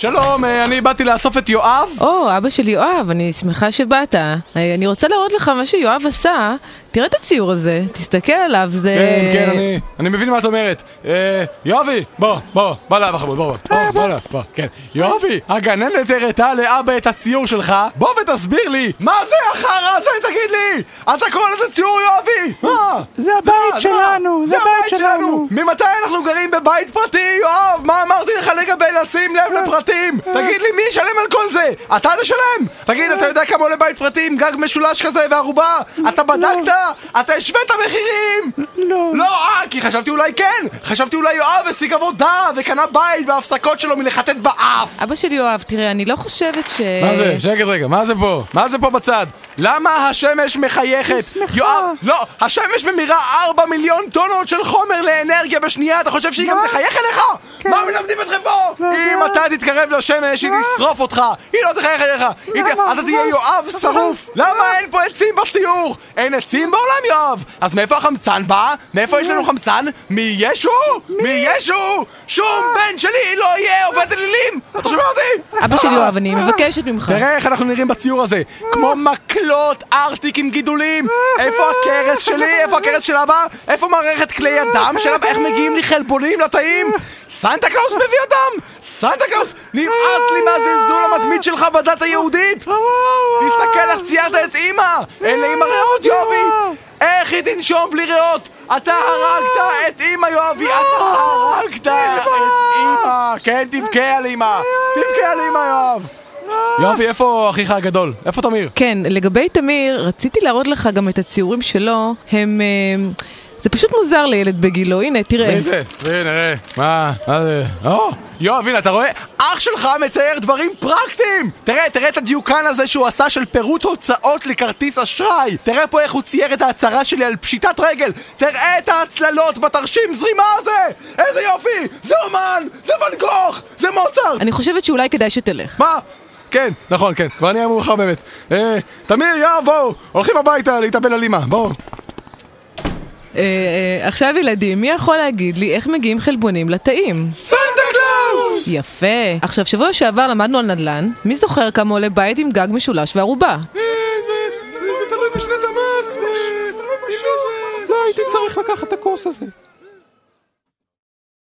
שלום, אה, אני באתי לאסוף את יואב. או, אבא של יואב, אני שמחה שבאת. אה, אני רוצה להראות לך מה שיואב עשה. תראה את הציור הזה, תסתכל עליו, זה... כן, כן, אני, אני מבין מה את אומרת. אה, יואבי, בוא, בוא, בוא לאבא חמוד, בוא, בוא, בוא, בוא, בוא, בוא, כן. יואבי, הגננת הראתה לאבא את הציור שלך, בוא ותסביר לי, מה זה החרא הזה, תגיד לי? אתה קורא לזה ציור יואבי? מה? זה הבית שלנו, זה הבית שלנו. ממתי אנחנו גרים בבית פרטי, יואב? מה אמרתי לגבי לשים לב לפרטים? תגיד לי, מי ישלם על כל זה? אתה תשלם! תגיד, אתה יודע כמה עולה בית פרטי עם גג משולש כזה וערובה? אתה בדקת? אתה השווית מחירים! לא. לא, אה, כי חשבתי אולי כן! חשבתי אולי יואב השיג עבודה וקנה בית בהפסקות שלו מלחטט באף! אבא של יואב, תראה, אני לא חושבת ש... מה זה? שקט רגע, מה זה פה? מה זה פה בצד? למה השמש מחייכת? יואב, לא, השמש ממירה 4 מיליון טונות של חומר לאנרגיה בשנייה, אתה חושב שהיא גם? תחייך אליך? כן. מה מלמדים אתכם פה? לא אם יודע. אתה תתקרב לשמש, היא? תשרוף אותך, היא לא תחייך אליך? אתה תהיה? יואב? שרוף! למה אין פה עצים בציור? אין עצים בעולם, יואב! אז מאיפה החמצן בא? מאיפה יש לנו חמצן? מישו? מישו! שום בן שלי לא יהיה עובד אלילים! אתה שומע אותי? אבא של יואב, אני מבקשת ממך. תראה איך אנחנו נראים בציור הזה כמו מקלות ארטיק עם גידולים איפה הכרס שלי? איפה הכרס של אבא? איפה מערכת כלי הדם של אבא? איך מגיעים לי חלבונים לתאים? סנטה קלאוס מביא אותם! סנטה קלאוס! נמאס לי מהזלזול המתמיד שלך בדת היהודית! תסתכל איך ציירת את אימא! אין לאימא ריאות, יואבי! איך היא תנשום בלי ריאות? אתה הרגת את אימא, יואבי! אתה הרגת את אימא! כן, תבכה על אימא! תבכה על אימא, יואב! יואבי, איפה אחיך הגדול? איפה תמיר? כן, לגבי תמיר, רציתי להראות לך גם את הציורים שלו, הם... זה פשוט מוזר לילד בגילו, הנה, תראה. איזה? הנה, נראה. מה? מה זה? או! יואב, הנה, אתה רואה? אח שלך מצייר דברים פרקטיים! תראה, תראה את הדיוקן הזה שהוא עשה של פירוט הוצאות לכרטיס אשראי! תראה פה איך הוא צייר את ההצהרה שלי על פשיטת רגל! תראה את ההצללות בתרשים זרימה הזה! איזה יופי! זה אומן! זה ואן גוך! זה מוצרט! אני חושבת שאולי כדאי שתלך. מה? כן, נכון, כן, כבר נהיה מאוחר באמת. אה, תמיר, יואב, בואו! הולכים הביתה להתאבל על אמא, בואו. אה, אה, עכשיו ילדים, מי יכול להגיד לי איך מגיעים חלבונים לתאים? סנטה קלאוס! יפה. עכשיו, שבוע שעבר למדנו על נדל"ן, מי זוכר כמה עולה בית עם גג משולש וערובה? אה, זה תלוי בשנת המס, ו... לא הייתי צריך לקחת את הקורס הזה.